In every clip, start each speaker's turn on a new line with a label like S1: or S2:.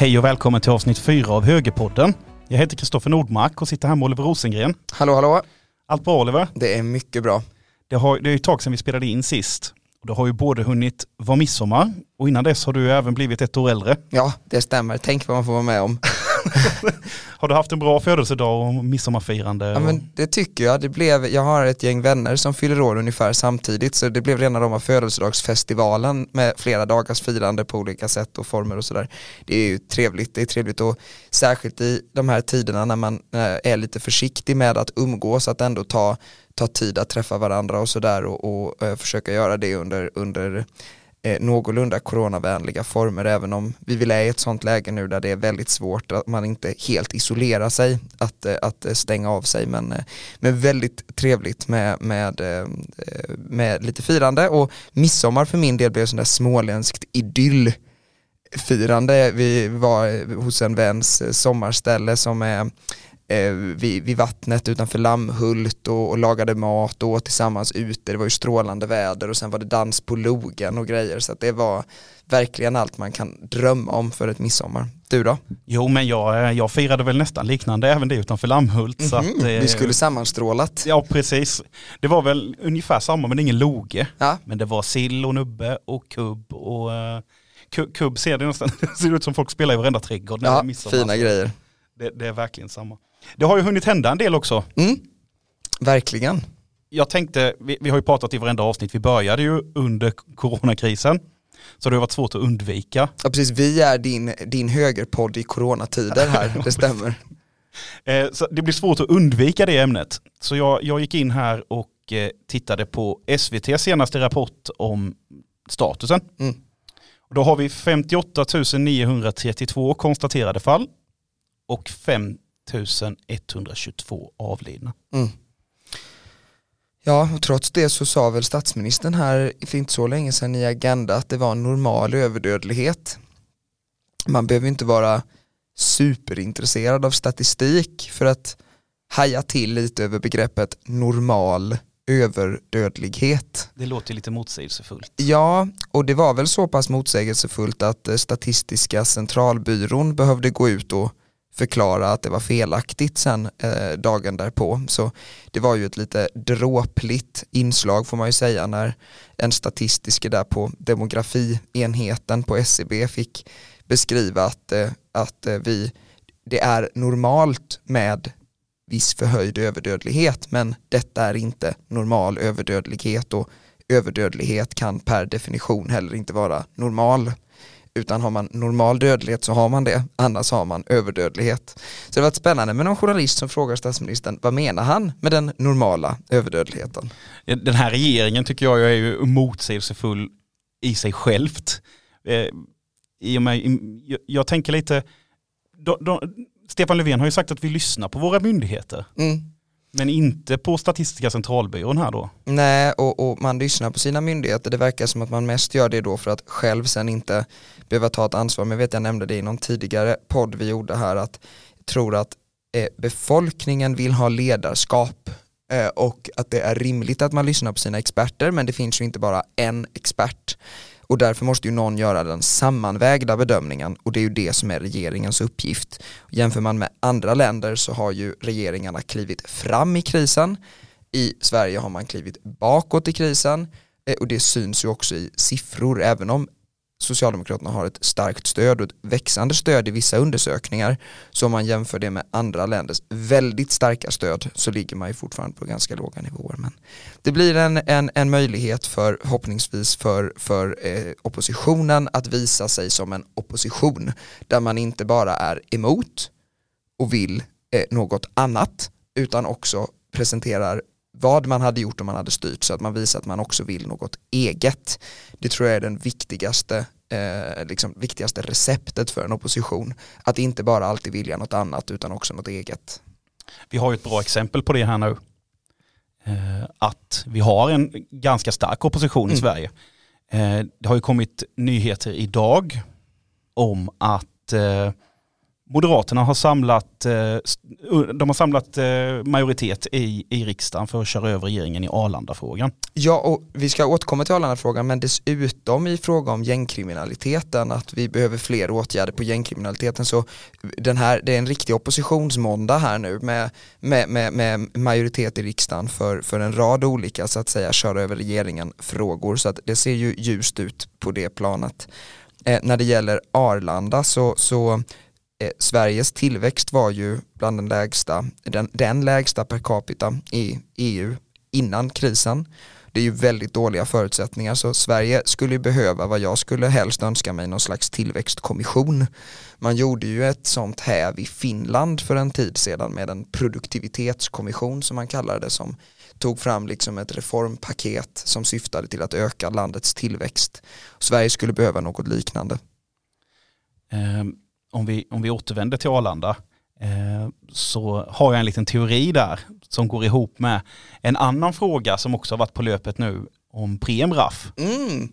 S1: Hej och välkommen till avsnitt fyra av Högerpodden. Jag heter Kristoffer Nordmark och sitter här med Oliver Rosengren.
S2: Hallå hallå,
S1: Allt bra Oliver?
S2: det är mycket bra.
S1: Det, har, det är ju ett tag sedan vi spelade in sist. Det har ju både hunnit vara midsommar och innan dess har du även blivit ett år äldre.
S2: Ja, det stämmer. Tänk vad man får vara med om.
S1: Har du haft en bra födelsedag och midsommarfirande?
S2: Ja,
S1: och...
S2: men det tycker jag. Det blev, jag har ett gäng vänner som fyller år ungefär samtidigt så det blev rena rama födelsedagsfestivalen med flera dagars firande på olika sätt och former och sådär. Det är ju trevligt, det är trevligt och särskilt i de här tiderna när man eh, är lite försiktig med att umgås, att ändå ta, ta tid att träffa varandra och sådär och, och eh, försöka göra det under, under eh, någorlunda coronavänliga former även om vi vill är i ett sånt läge nu där det är väldigt svårt att man inte helt isolerar sig att, eh, att eh, stänga av sig men, eh, men väldigt trevligt med, med, eh, med lite firande och midsommar för min del blev sån där småländskt idyll firande. Vi var eh, hos en väns eh, sommarställe som är eh, vid, vid vattnet utanför Lammhult och, och lagade mat och åt tillsammans ute. Det var ju strålande väder och sen var det dans på logen och grejer så det var verkligen allt man kan drömma om för ett midsommar. Du då?
S1: Jo men jag, eh, jag firade väl nästan liknande även det utanför Lammhult. Så att,
S2: Mhm,
S1: eh,
S2: Vi skulle sammanstrålat.
S1: Ja precis. Det var väl ungefär samma men ingen loge.
S2: Ja.
S1: Men det var sill och nubbe och kubb och uh, kubb ser det nästan, det ser ut som folk spelar i varenda trädgård när
S2: Ja, fina grejer.
S1: Det, det är verkligen samma. Det har ju hunnit hända en del också.
S2: Mm. Verkligen.
S1: Jag tänkte, vi, vi har ju pratat i varenda avsnitt, vi började ju under coronakrisen. Så det har varit svårt att undvika.
S2: Ja, precis, vi är din, din högerpodd i coronatider här, det stämmer.
S1: Eh, så det blir svårt att undvika det ämnet. Så jag, jag gick in här och eh, tittade på SVTs senaste rapport om statusen.
S2: Mm.
S1: Och då har vi 58 932 konstaterade fall och 5 122 avlidna.
S2: Mm. Ja, och trots det så sa väl statsministern här för inte så länge sedan i Agenda att det var en normal överdödlighet. Man behöver inte vara superintresserad av statistik för att haja till lite över begreppet normal överdödlighet.
S1: Det låter lite motsägelsefullt.
S2: Ja, och det var väl så pass motsägelsefullt att eh, Statistiska centralbyrån behövde gå ut och förklara att det var felaktigt sen eh, dagen därpå. Så det var ju ett lite dråpligt inslag får man ju säga när en statistiker där på demografienheten på SCB fick beskriva att, eh, att eh, vi, det är normalt med viss förhöjd överdödlighet men detta är inte normal överdödlighet och överdödlighet kan per definition heller inte vara normal utan har man normal dödlighet så har man det, annars har man överdödlighet. Så det var spännande med någon journalist som frågar statsministern vad menar han med den normala överdödligheten?
S1: Den här regeringen tycker jag är ju motsägelsefull i sig självt. Eh, i och med, jag, jag tänker lite, då, då, Stefan Löfven har ju sagt att vi lyssnar på våra myndigheter.
S2: Mm.
S1: Men inte på Statistiska centralbyrån här då.
S2: Nej, och, och man lyssnar på sina myndigheter. Det verkar som att man mest gör det då för att själv sen inte behöva ta ett ansvar. Men jag vet jag nämnde det i någon tidigare podd vi gjorde här att jag tror att eh, befolkningen vill ha ledarskap eh, och att det är rimligt att man lyssnar på sina experter men det finns ju inte bara en expert och därför måste ju någon göra den sammanvägda bedömningen och det är ju det som är regeringens uppgift. Jämför man med andra länder så har ju regeringarna klivit fram i krisen. I Sverige har man klivit bakåt i krisen eh, och det syns ju också i siffror även om Socialdemokraterna har ett starkt stöd och ett växande stöd i vissa undersökningar. Så om man jämför det med andra länders väldigt starka stöd så ligger man ju fortfarande på ganska låga nivåer. Men det blir en, en, en möjlighet för förhoppningsvis för, för eh, oppositionen att visa sig som en opposition där man inte bara är emot och vill eh, något annat utan också presenterar vad man hade gjort om man hade styrt så att man visar att man också vill något eget. Det tror jag är den viktigaste, eh, liksom, viktigaste receptet för en opposition. Att inte bara alltid vilja något annat utan också något eget.
S1: Vi har ju ett bra exempel på det här nu. Eh, att vi har en ganska stark opposition i
S2: Mm.
S1: Sverige. Eh, det har ju kommit nyheter idag om att eh, Moderaterna har samlat, eh, de har samlat eh, majoritet i, i riksdagen för att köra över regeringen i Arlanda-frågan.
S2: Ja, och vi ska återkomma till Arlanda-frågan, men dessutom i fråga om gängkriminaliteten, att vi behöver fler åtgärder på gängkriminaliteten, så den här, det är en riktig oppositionsmåndag här nu med, med, med, med majoritet i riksdagen för, för en rad olika, så att säga, köra över regeringen-frågor, så att det ser ju ljust ut på det planet. Eh, när det gäller Arlanda så, så eh, Sveriges tillväxt var ju bland den lägsta, den, den lägsta per capita i EU innan krisen. Det är ju väldigt dåliga förutsättningar så Sverige skulle behöva vad jag skulle helst önska mig någon slags tillväxtkommission. Man gjorde ju ett sånt häv i Finland för en tid sedan med en produktivitetskommission som man kallar det som tog fram liksom ett reformpaket som syftade till att öka landets tillväxt. Sverige skulle behöva något liknande.
S1: Um om vi, om vi återvänder till Arlanda eh, så har jag en liten teori där som går ihop med en annan fråga som också har varit på löpet nu om Premraff.
S2: Mm.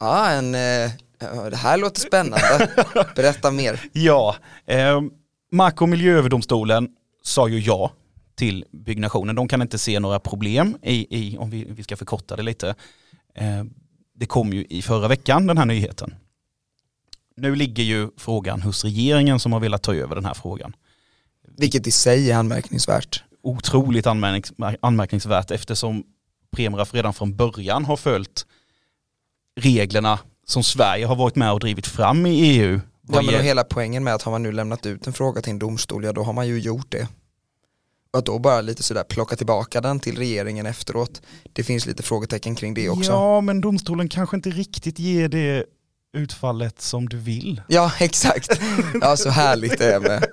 S2: Ja, en, eh, det här låter spännande. Berätta mer.
S1: Ja, eh, Mark och miljööverdomstolen sa ju ja till byggnationen. De kan inte se några problem i, i om vi, vi ska förkorta det lite. Eh, det kom ju i förra veckan den här nyheten. Nu ligger ju frågan hos regeringen som har velat ta över den här frågan.
S2: Vilket i sig är anmärkningsvärt.
S1: Otroligt anmärknings anmärkningsvärt eftersom Premraf redan från början har följt reglerna som Sverige har varit med och drivit fram i EU.
S2: Ja men hela poängen med att har man nu lämnat ut en fråga till en domstol, ja då har man ju gjort det. Och att då bara lite sådär plocka tillbaka den till regeringen efteråt, det finns lite frågetecken kring det också.
S1: Ja men domstolen kanske inte riktigt ger det utfallet som du vill.
S2: Ja, exakt. Ja, så härligt det är med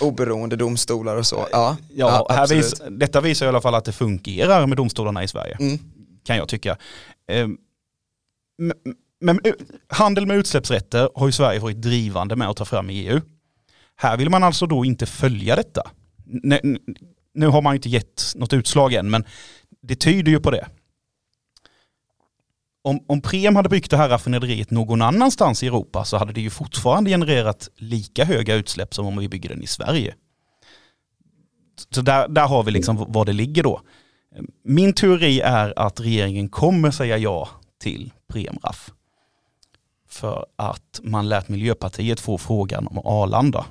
S2: oberoende domstolar och så. Ja,
S1: ja, ja här vis, detta visar i alla fall att det fungerar med domstolarna i Sverige. Mm. Kan jag tycka. Ehm, men handel med utsläppsrätter har ju Sverige varit drivande med att ta fram i EU. Här vill man alltså då inte följa detta. Nu har man ju inte gett något utslag än, men det tyder ju på det om, om Prem hade byggt det här raffinaderiet någon annanstans i Europa så hade det ju fortfarande genererat lika höga utsläpp som om vi bygger den i Sverige. Så där, där har vi liksom var det ligger då. Min teori är att regeringen kommer säga ja till Premraff. För att man lät Miljöpartiet få frågan om Arlanda.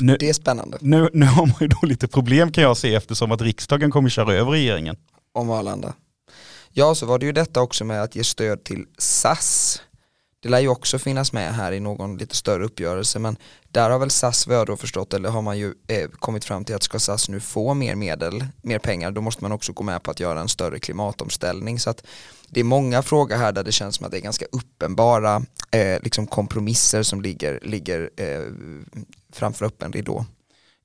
S2: Nu, det är spännande.
S1: Nu, nu har man ju då lite problem kan jag se eftersom att riksdagen kommer köra över regeringen.
S2: Om Arlanda. Ja, så var det ju detta också med att ge stöd till SAS. Det lär ju också finnas med här i någon lite större uppgörelse men där har väl SAS vad jag då förstått eller har man ju eh, kommit fram till att ska SAS nu få mer medel, mer pengar då måste man också gå med på att göra en större klimatomställning så att det är många frågor här där det känns som att det är ganska uppenbara eh, liksom kompromisser som ligger, ligger eh, framför öppen ridå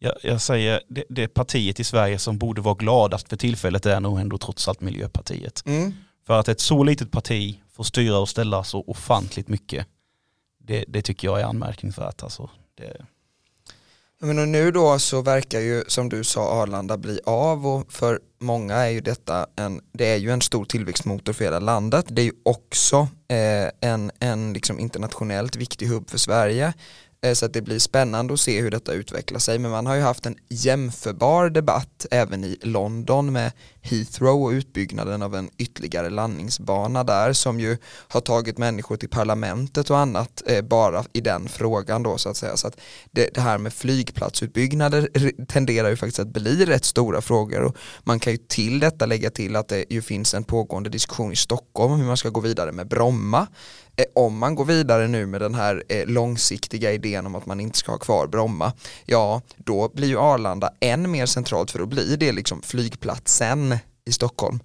S1: jag, jag säger, det, det partiet i Sverige som borde vara gladast för tillfället är nog ändå trots allt Miljöpartiet. Mm. För att ett så litet parti får styra och ställa så ofantligt mycket, det, det tycker jag är anmärkningsvärt. Alltså. Det...
S2: Men nu då så verkar ju som du sa Arlanda bli av och för många är ju detta en, det är ju en stor tillväxtmotor för hela landet. Det är ju också eh, en, en liksom internationellt viktig hubb för Sverige. Eh, så att det blir spännande att se hur detta utvecklar sig. Men man har ju haft en jämförbar debatt även i London med Heathrow och utbyggnaden av en ytterligare landningsbana där som ju har tagit människor till parlamentet och annat eh, bara i den frågan då så att säga. Så att det, det, här med flygplatsutbyggnader tenderar ju faktiskt att bli rätt stora frågor och man kan ju till detta lägga till att det ju finns en pågående diskussion i Stockholm om hur man ska gå vidare med Bromma om man går vidare nu med den här eh, långsiktiga idén om att man inte ska ha kvar Bromma, ja då blir ju Arlanda än mer centralt för att bli det liksom flygplatsen i Stockholm.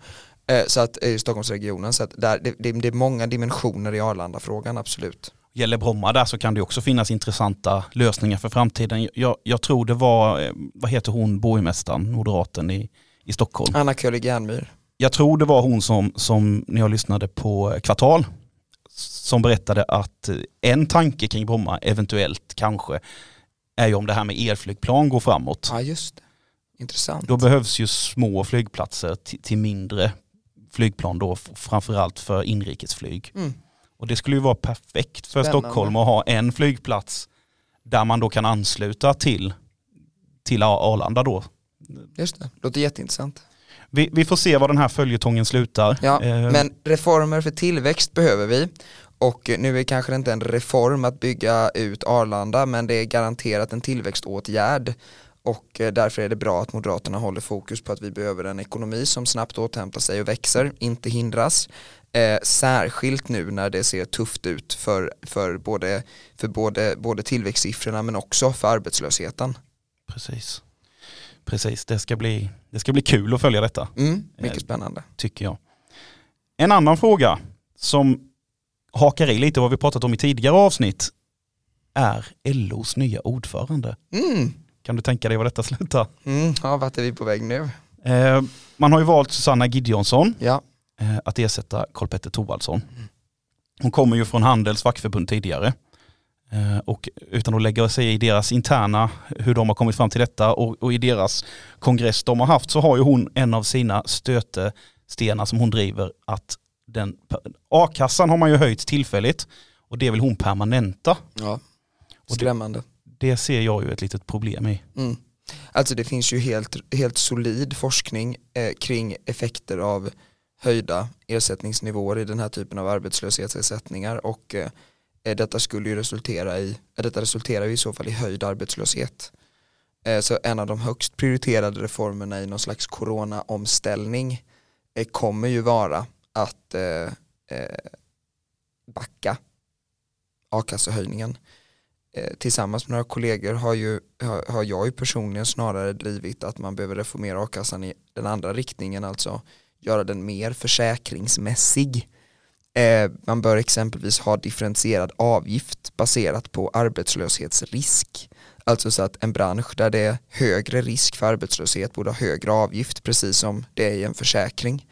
S2: Eh, så att, i Stockholmsregionen, så att där, det, det, det är många dimensioner i Arlanda-frågan, absolut.
S1: Gäller Bromma där så kan det också finnas intressanta lösningar för framtiden. Jag, jag tror det var, vad heter hon, borgmästaren, moderaten i, i Stockholm?
S2: Anna Köhler Jernmyr.
S1: Jag tror det var hon som, som när jag lyssnade på Kvartal som berättade att en tanke kring Bromma, eventuellt kanske, är ju om det här med elflygplan går framåt.
S2: Ja just det, intressant.
S1: Då behövs ju små flygplatser till, mindre flygplan då, framförallt för inrikesflyg. Mm. Och det skulle ju vara perfekt för
S2: Spännande.
S1: Stockholm att ha en flygplats där man då kan ansluta till, till Arlanda då.
S2: Just det, låter jätteintressant.
S1: Vi, vi får se var den här följetongen slutar.
S2: Ja,
S1: Eh,
S2: men reformer för tillväxt behöver vi. Och nu är kanske inte en reform att bygga ut Arlanda men det är garanterat en tillväxtåtgärd. Och eh, därför är det bra att Moderaterna håller fokus på att vi behöver en ekonomi som snabbt återhämtar sig och växer, inte hindras. Eh, särskilt nu när det ser tufft ut för, för, både, för både, både tillväxtsiffrorna men också för arbetslösheten.
S1: Precis. Precis, det ska, bli, det ska bli kul att följa detta,
S2: Mm, mycket
S1: Eh,
S2: spännande.
S1: tycker jag. En annan fråga som hakar i lite vad vi pratat om i tidigare avsnitt är LOs nya ordförande.
S2: Mm,
S1: Kan du tänka dig vad detta slutar?
S2: mm, ja, vart är vi på väg nu?
S1: Eh, man har ju valt Susanna Gideonsson
S2: Ja,
S1: eh, att ersätta Karl-Petter Thorwaldsson. Hon kommer ju från Handels fackförbund tidigare. Eh, och utan att lägga sig i deras interna, hur de har kommit fram till detta och, och i deras kongress de har haft så har ju hon en av sina stötestenar som hon driver att den a-kassan har man ju höjt tillfälligt och det vill hon permanenta.
S2: ja.
S1: det-
S2: skrämmande.
S1: Det ser jag ju ett litet problem i.
S2: Mm. Alltså det finns ju helt, helt solid forskning eh, kring effekter av höjda ersättningsnivåer i den här typen av arbetslöshetsersättningar och eh, Eh, detta skulle ju resultera i, eh, detta resulterar ju i så fall i höjd arbetslöshet. Eh, så en av de högst prioriterade reformerna i någon slags coronaomställning eh, kommer ju vara att eh, eh, backa a-kassehöjningen eh, tillsammans med några kollegor har, ju, har, har jag ju personligen snarare drivit att man behöver reformera a-kassan i den andra riktningen, alltså göra den mer försäkringsmässig. Eh, man bör exempelvis ha differentierad avgift baserat på arbetslöshetsrisk. Alltså så att en bransch där det är högre risk för arbetslöshet borde ha högre avgift precis som det är i en försäkring.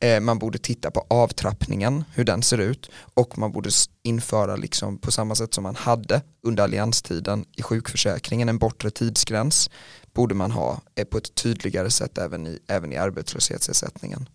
S2: Eh, man borde titta på avtrappningen, hur den ser ut och man borde införa liksom på samma sätt som man hade under allianstiden i sjukförsäkringen en bortre tidsgräns borde man ha eh, på ett tydligare sätt även i, även i arbetslöshetsersättningen.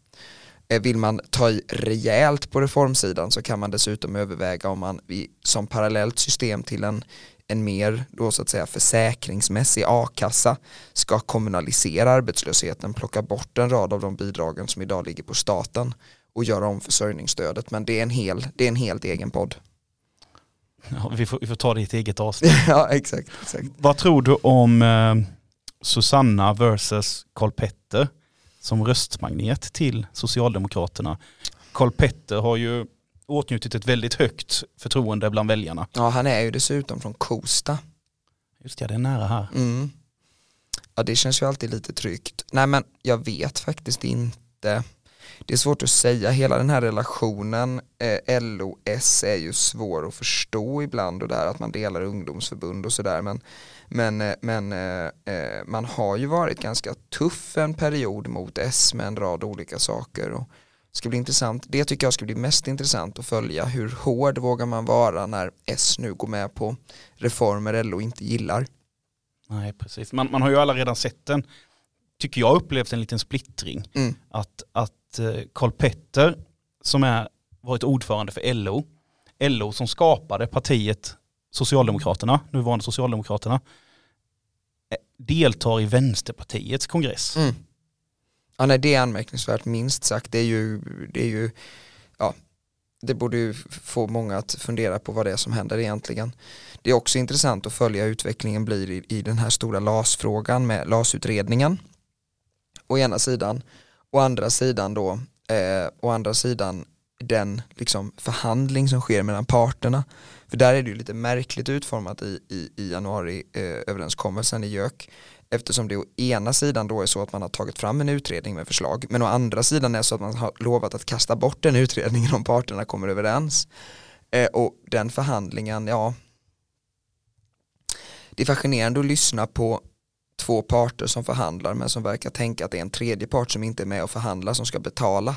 S2: Eh, Vill man ta i rejält på reformsidan så kan man dessutom överväga om man som parallellt system till en, en mer då så att säga försäkringsmässig a-kassa ska kommunalisera arbetslösheten, plocka bort en rad av de bidragen som idag ligger på staten och göra om försörjningsstödet. Men det är en, hel, det är en helt egen podd.
S1: Ja, vi, får, vi får ta det i ett eget avsnitt.
S2: ja, exakt. exakt.
S1: Vad tror du om eh, Susanna versus Karl Petter som röstmagnet till Socialdemokraterna? Karl Petter har ju åtnjutit ett väldigt högt förtroende bland väljarna.
S2: Ja, han är ju dessutom från Kosta.
S1: Just det, det är nära här.
S2: Mm. Ja, det känns ju alltid lite tryggt. Nej, men jag vet faktiskt inte. Det är svårt att säga, hela den här relationen eh, LO-S är ju svår att förstå ibland och det här att man delar ungdomsförbund och sådär men, men, eh, men eh, eh, man har ju varit ganska tuff en period mot S med en rad olika saker och det ska bli intressant, det tycker jag ska bli mest intressant att följa hur hård vågar man vara när S nu går med på reformer LO inte gillar.
S1: Nej, precis. Man, man har ju alla redan sett en, tycker jag, upplevt en liten splittring.
S2: Mm.
S1: Att, att Karl Petter, som är varit ordförande för LO, LO som skapade partiet Socialdemokraterna, nuvarande Socialdemokraterna, deltar i Vänsterpartiets kongress.
S2: Mm. Ja, nej, det är anmärkningsvärt minst sagt. Det är ju, det är ju ja, det borde ju få många att fundera på vad det är som händer egentligen. Det är också intressant att följa utvecklingen blir i, i den här stora LAS-frågan med LAS-utredningen. Å ena sidan, å andra sidan då, eh, å andra sidan den liksom förhandling som sker mellan parterna. För där är det ju lite märkligt utformat i, i, i januariöverenskommelsen eh, i JÖK eftersom det å ena sidan då är så att man har tagit fram en utredning med förslag men å andra sidan är så att man har lovat att kasta bort den utredningen om parterna kommer överens. Eh, och den förhandlingen, ja det är fascinerande att lyssna på två parter som förhandlar men som verkar tänka att det är en tredje part som inte är med och förhandlar som ska betala,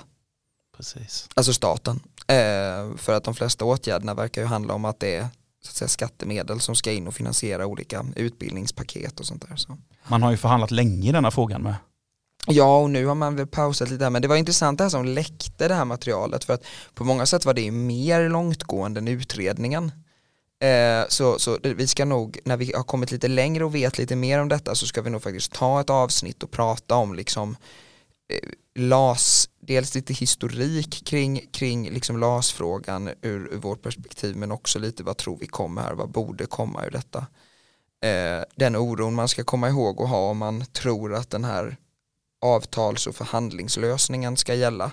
S1: Precis.
S2: alltså staten. Eh, för att de flesta åtgärderna verkar ju handla om att det är så att säga, skattemedel som ska in och finansiera olika utbildningspaket och sånt där. Så.
S1: Man har ju förhandlat länge i denna frågan med.
S2: Ja och nu har man väl pausat lite här men det var intressant det här som läckte det här materialet för att på många sätt var det mer långtgående än utredningen. Eh, så, så vi ska nog, när vi har kommit lite längre och vet lite mer om detta så ska vi nog faktiskt ta ett avsnitt och prata om liksom LAS, dels lite historik kring, kring liksom LAS-frågan ur, ur vårt perspektiv men också lite vad tror vi kommer här, vad borde komma ur detta. Eh, den oron man ska komma ihåg och ha om man tror att den här avtals och förhandlingslösningen ska gälla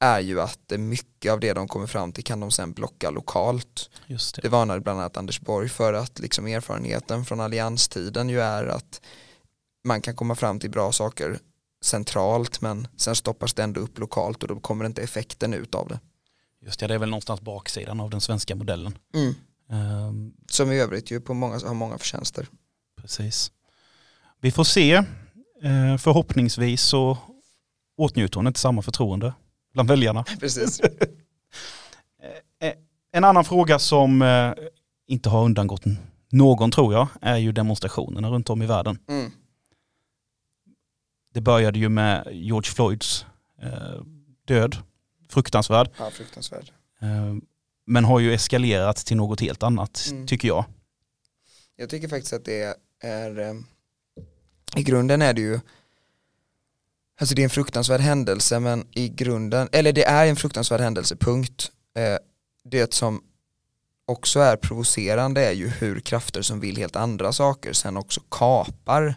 S2: är ju att mycket av det de kommer fram till kan de sen blocka lokalt.
S1: Just det.
S2: det varnade bland annat Anders Borg för att liksom erfarenheten från allianstiden ju är att man kan komma fram till bra saker centralt men sen stoppas det ändå upp lokalt och då kommer inte effekten ut av det.
S1: Just det, det är väl någonstans baksidan av den svenska modellen.
S2: Mm.
S1: Um,
S2: Som i övrigt ju på många, har många förtjänster.
S1: Precis. Vi får se. Eh, förhoppningsvis så åtnjuter hon inte samma förtroende bland väljarna.
S2: Precis.
S1: Eh, en annan fråga som eh, inte har undangått någon tror jag är ju demonstrationerna runt om i världen.
S2: Mm.
S1: Det började ju med George Floyds död, fruktansvärd.
S2: Ja, fruktansvärd.
S1: Men har ju eskalerat till något helt annat mm. tycker jag.
S2: Jag tycker faktiskt att det är, i grunden är det ju Alltså det är en fruktansvärd händelse men i grunden, eller det är en fruktansvärd händelse, punkt. Eh, det som också är provocerande är ju hur krafter som vill helt andra saker sen också kapar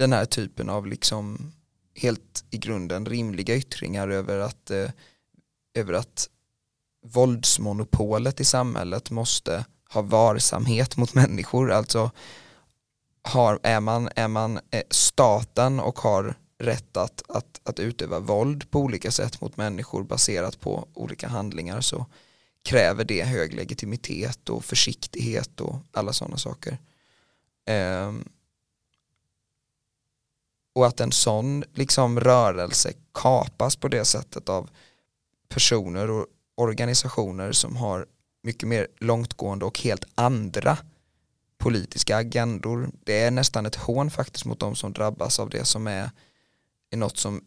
S2: den här typen av liksom helt i grunden rimliga yttringar över att, eh, över att våldsmonopolet i samhället måste ha varsamhet mot människor. Alltså har, är man, är man eh, staten och har rätt att, att, att utöva våld på olika sätt mot människor baserat på olika handlingar så kräver det hög legitimitet och försiktighet och alla sådana saker. Um, och att en sån liksom rörelse kapas på det sättet av personer och organisationer som har mycket mer långtgående och helt andra politiska agendor. Det är nästan ett hån faktiskt mot de som drabbas av det som är är något som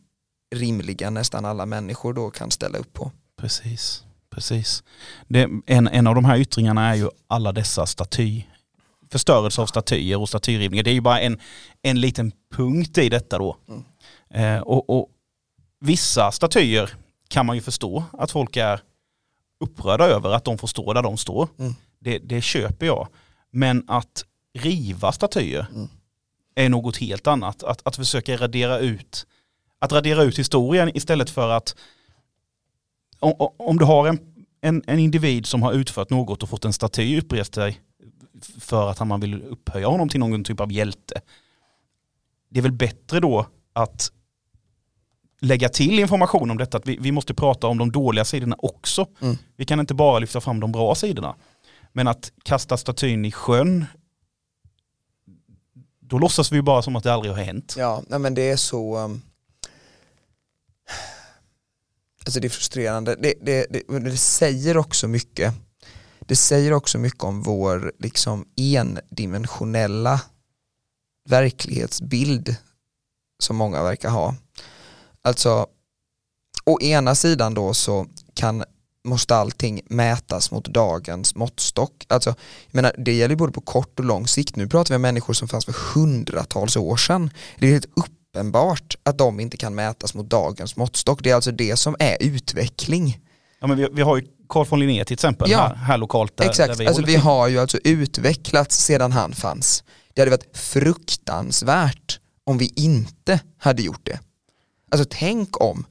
S2: rimliga nästan alla människor då kan ställa upp på.
S1: Precis, precis. Det, en, en av de här yttringarna är ju alla dessa staty, förstörelse av statyer och statyrivningar. Det är ju bara en, en liten punkt i detta då. Mm. Eh, och, och, vissa statyer kan man ju förstå att folk är upprörda över att de får stå där de står. Mm. Det, det köper jag. Men att riva statyer mm. är något helt annat. Att, att försöka radera ut att radera ut historien istället för att om, om du har en, en, en, individ som har utfört något och fått en staty upprest sig för att man vill upphöja honom till någon typ av hjälte. Det är väl bättre då att lägga till information om detta, att vi, vi måste prata om de dåliga sidorna också. Mm. Vi kan inte bara lyfta fram de bra sidorna. Men att kasta statyn i sjön, då låtsas vi bara som att det aldrig har hänt.
S2: Ja, men det är så, um, alltså det är frustrerande. Det, det, det, det, säger också mycket. Det säger också mycket om vår liksom endimensionella verklighetsbild som många verkar ha. Alltså, å ena sidan då så kan måste allting mätas mot dagens måttstock. Alltså, jag menar, det gäller både på kort och lång sikt. Nu pratar vi om människor som fanns för hundratals år sedan. Det är helt uppenbart att de inte kan mätas mot dagens måttstock. Det är alltså det som är utveckling.
S1: Ja, men vi, vi har ju Carl von Linné till exempel ja, här, här lokalt.
S2: Där, exakt, där vi, alltså, vi har ju alltså utvecklats sedan han fanns. Det hade varit fruktansvärt om vi inte hade gjort det. Alltså tänk om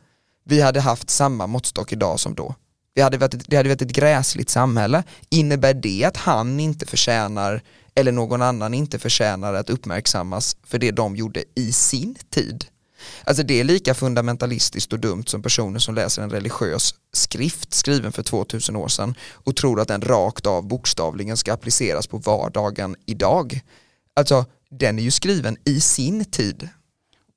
S2: vi hade haft samma måttstock idag som då. Det hade varit det hade varit ett gräsligt samhälle. Innebär det att han inte förtjänar eller någon annan inte förtjänar att uppmärksammas för det de gjorde i sin tid. Alltså det är lika fundamentalistiskt och dumt som personer som läser en religiös skrift skriven för 2000 år sedan och tror att den rakt av bokstavligen ska appliceras på vardagen idag. Alltså den är ju skriven i sin tid.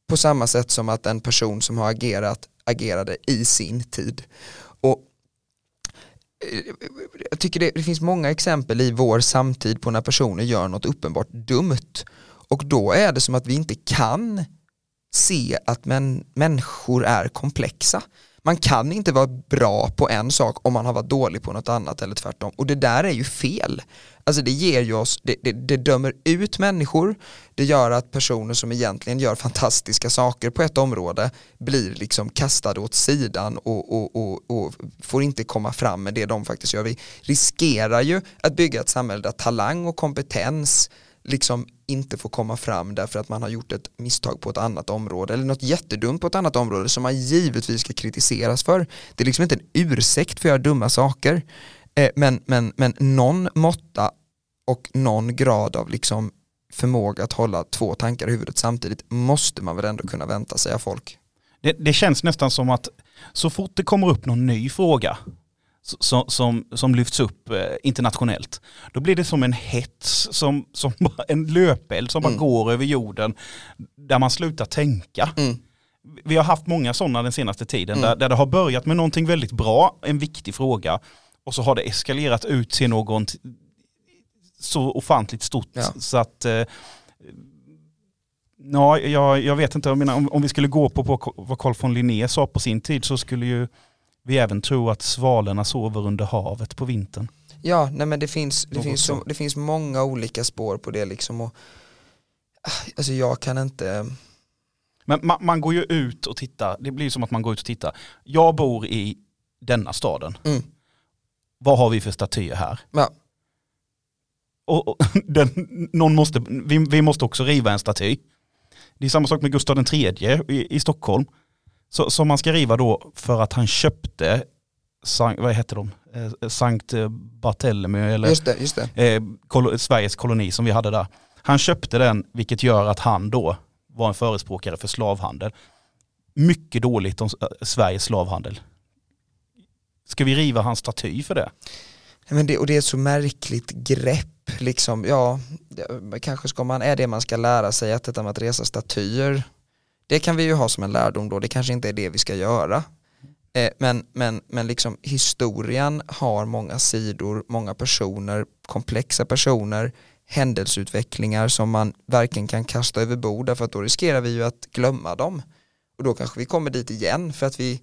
S2: På samma sätt som att en person som har agerat agerade i sin tid. Och eh, jag tycker det, det, finns många exempel i vår samtid på när personer gör något uppenbart dumt och då är det som att vi inte kan se att men, människor är komplexa. Man kan inte vara bra på en sak om man har varit dålig på något annat eller tvärtom. Och det där är ju fel. Alltså det ger ju oss, det, det, det dömer ut människor, det gör att personer som egentligen gör fantastiska saker på ett område blir liksom kastade åt sidan och, och, och, och får inte komma fram med det de faktiskt gör. Vi riskerar ju att bygga ett samhälle där talang och kompetens liksom inte får komma fram därför att man har gjort ett misstag på ett annat område eller något jättedumt på ett annat område som man givetvis ska kritiseras för. Det är liksom inte en ursäkt för att göra dumma saker. Eh, men, men, men någon måtta och någon grad av liksom förmåga att hålla två tankar i huvudet samtidigt måste man väl ändå kunna vänta sig av folk.
S1: Det, det känns nästan som att så fort det kommer upp någon ny fråga som, som, som lyfts upp eh, internationellt. Då blir det som en hets, som, som en löpeld som mm. bara går över jorden där man slutar tänka. Mm. Vi har haft många sådana den senaste tiden mm. där, där det har börjat med någonting väldigt bra, en viktig fråga och så har det eskalerat ut till någon så ofantligt stort ja. så att eh, Ja, jag, jag vet inte, jag menar, om, om vi skulle gå på, på vad Carl von Linné sa på sin tid så skulle ju vi även tro att svalorna sover under havet på vintern.
S2: Ja, nej men det finns, det, finns, så, det finns många olika spår på det liksom. Och, ah, alltså jag kan inte...
S1: Men man, man, går ju ut och tittar, det blir som att man går ut och tittar. Jag bor i denna staden. Mm. Vad har vi för statyer här? Ja. Och, och den, någon måste, vi, vi måste också riva en staty. Det är samma sak med Gustav III i, i Stockholm. Så, som man ska riva då för att han köpte, vad heter de, eh, Sankt Barthélemy eller
S2: just det, just det.
S1: Eh, kol Sveriges koloni som vi hade där. Han köpte den vilket gör att han då var en förespråkare för slavhandel. Mycket dåligt om eh, Sveriges slavhandel. Ska vi riva hans staty för det?
S2: Men det, och det är ett så märkligt grepp, liksom, ja, kanske ska man, är det man ska lära sig att detta med att resa statyer det kan vi ju ha som en lärdom då, det kanske inte är det vi ska göra. Eh, men, men, men liksom historien har många sidor, många personer, komplexa personer, händelseutvecklingar som man varken kan kasta över bord därför att då riskerar vi ju att glömma dem. Och då kanske vi kommer dit igen för att vi,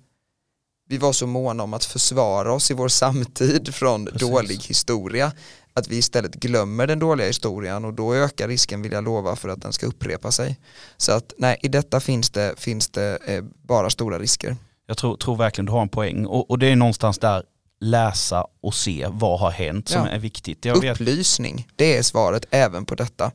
S2: vi var så måna om att försvara oss i vår samtid från Precis. dålig historia att vi istället glömmer den dåliga historien och då ökar risken vill jag lova för att den ska upprepa sig. Så att nej, i detta finns det, finns det eh, bara stora risker.
S1: Jag tror, tror verkligen du har en poäng och, och det är någonstans där läsa och se vad har hänt som ja. är viktigt.
S2: Jag Upplysning, vet... det är svaret även på detta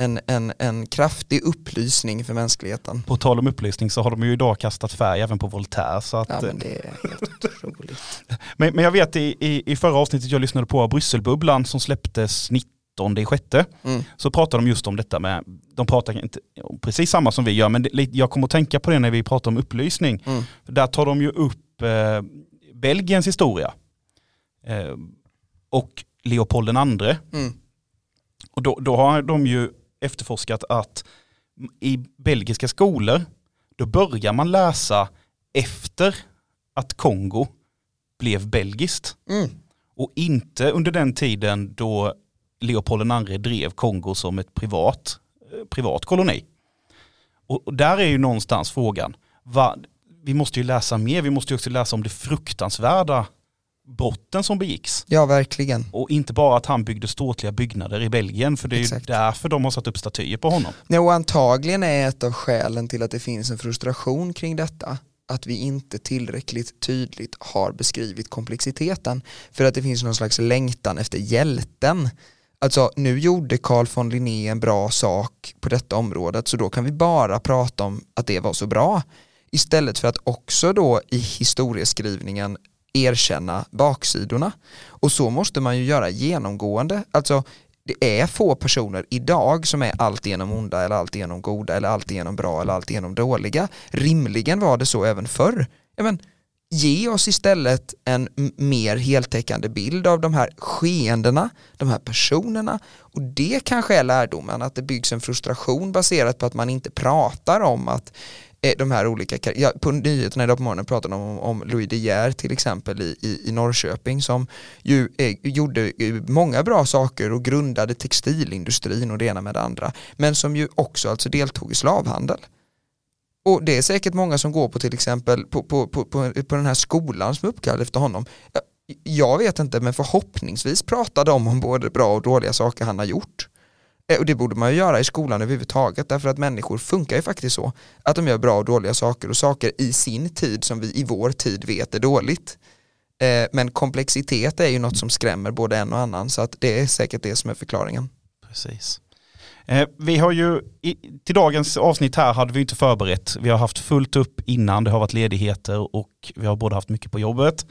S2: en, en, en kraftig upplysning för mänskligheten.
S1: På tal om upplysning så har de ju idag kastat färg även på Voltaire. Så att,
S2: ja men det är helt otroligt.
S1: men, men jag vet i, i, i förra avsnittet jag lyssnade på Brysselbubblan som släpptes 19 i sjätte mm. så pratade de just om detta med, de pratar inte precis samma som vi gör men det, jag kommer att tänka på det när vi pratar om upplysning. Mm. Där tar de ju upp eh, Belgiens historia eh, och Leopold II. Mm. Och då, då har de ju efterforskat att i belgiska skolor då börjar man läsa efter att Kongo blev belgiskt. Mm. Och inte under den tiden då Leopold II drev Kongo som ett privat, eh, privat koloni. Och, och där är ju någonstans frågan, va, vi måste ju läsa mer, vi måste ju också läsa om det fruktansvärda brotten som begicks.
S2: Ja, verkligen.
S1: Och inte bara att han byggde ståtliga byggnader i Belgien, för det är Exakt. ju därför de har satt upp statyer på honom.
S2: Ja, och antagligen är ett av skälen till att det finns en frustration kring detta att vi inte tillräckligt tydligt har beskrivit komplexiteten för att det finns någon slags längtan efter hjälten. Alltså nu gjorde Carl von Linné en bra sak på detta området så då kan vi bara prata om att det var så bra istället för att också då i historieskrivningen erkänna baksidorna. Och så måste man ju göra genomgående. Alltså det är få personer idag som är alltigenom onda eller alltigenom goda eller alltigenom bra eller alltigenom dåliga. Rimligen var det så även förr. Ja, men, ge oss istället en mer heltäckande bild av de här skeendena, de här personerna och det kanske är lärdomen att det byggs en frustration baserat på att man inte pratar om att Eh, de här olika, ja, på nyheterna idag på morgonen pratade de om, om Louis De Geer till exempel i, i, i Norrköping som ju eh, gjorde många bra saker och grundade textilindustrin och det ena med det andra men som ju också alltså deltog i slavhandel. Och det är säkert många som går på till exempel på, på, på, på, på den här skolan som är uppkallad efter honom. Jag vet inte men förhoppningsvis pratar de om både bra och dåliga saker han har gjort. Eh, och det borde man ju göra i skolan överhuvudtaget därför att människor funkar ju faktiskt så att de gör bra och dåliga saker och saker i sin tid som vi i vår tid vet är dåligt. Eh, men komplexitet är ju något som skrämmer både en och annan så att det är säkert det som är förklaringen.
S1: Precis. Eh, vi har ju, till dagens avsnitt här hade vi inte förberett. Vi har haft fullt upp innan, det har varit ledigheter och vi har både haft mycket på jobbet.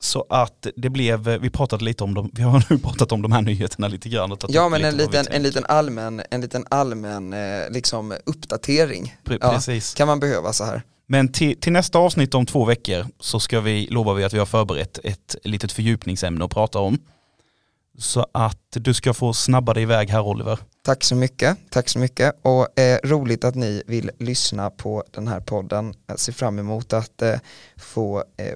S1: Så att det blev, vi pratade lite om dem, vi har nu pratat om de här nyheterna lite grann. Och
S2: ja men en liten, en liten allmän, en liten allmän eh, liksom uppdatering.
S1: Pre precis.
S2: kan man behöva så här.
S1: Men till, till, nästa avsnitt om två veckor så ska vi, lovar vi att vi har förberett ett litet fördjupningsämne att prata om. Så att du ska få snabba dig iväg här Oliver.
S2: Tack så mycket, tack så mycket och eh, roligt att ni vill lyssna på den här podden. Jag ser fram emot att eh, få eh,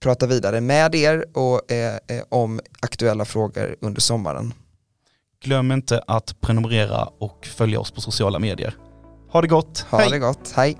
S2: prata vidare med er och eh, eh, om aktuella frågor under sommaren.
S1: Glöm inte att prenumerera och följa oss på sociala medier. Ha det gott,
S2: ha
S1: hej!
S2: det gott, hej!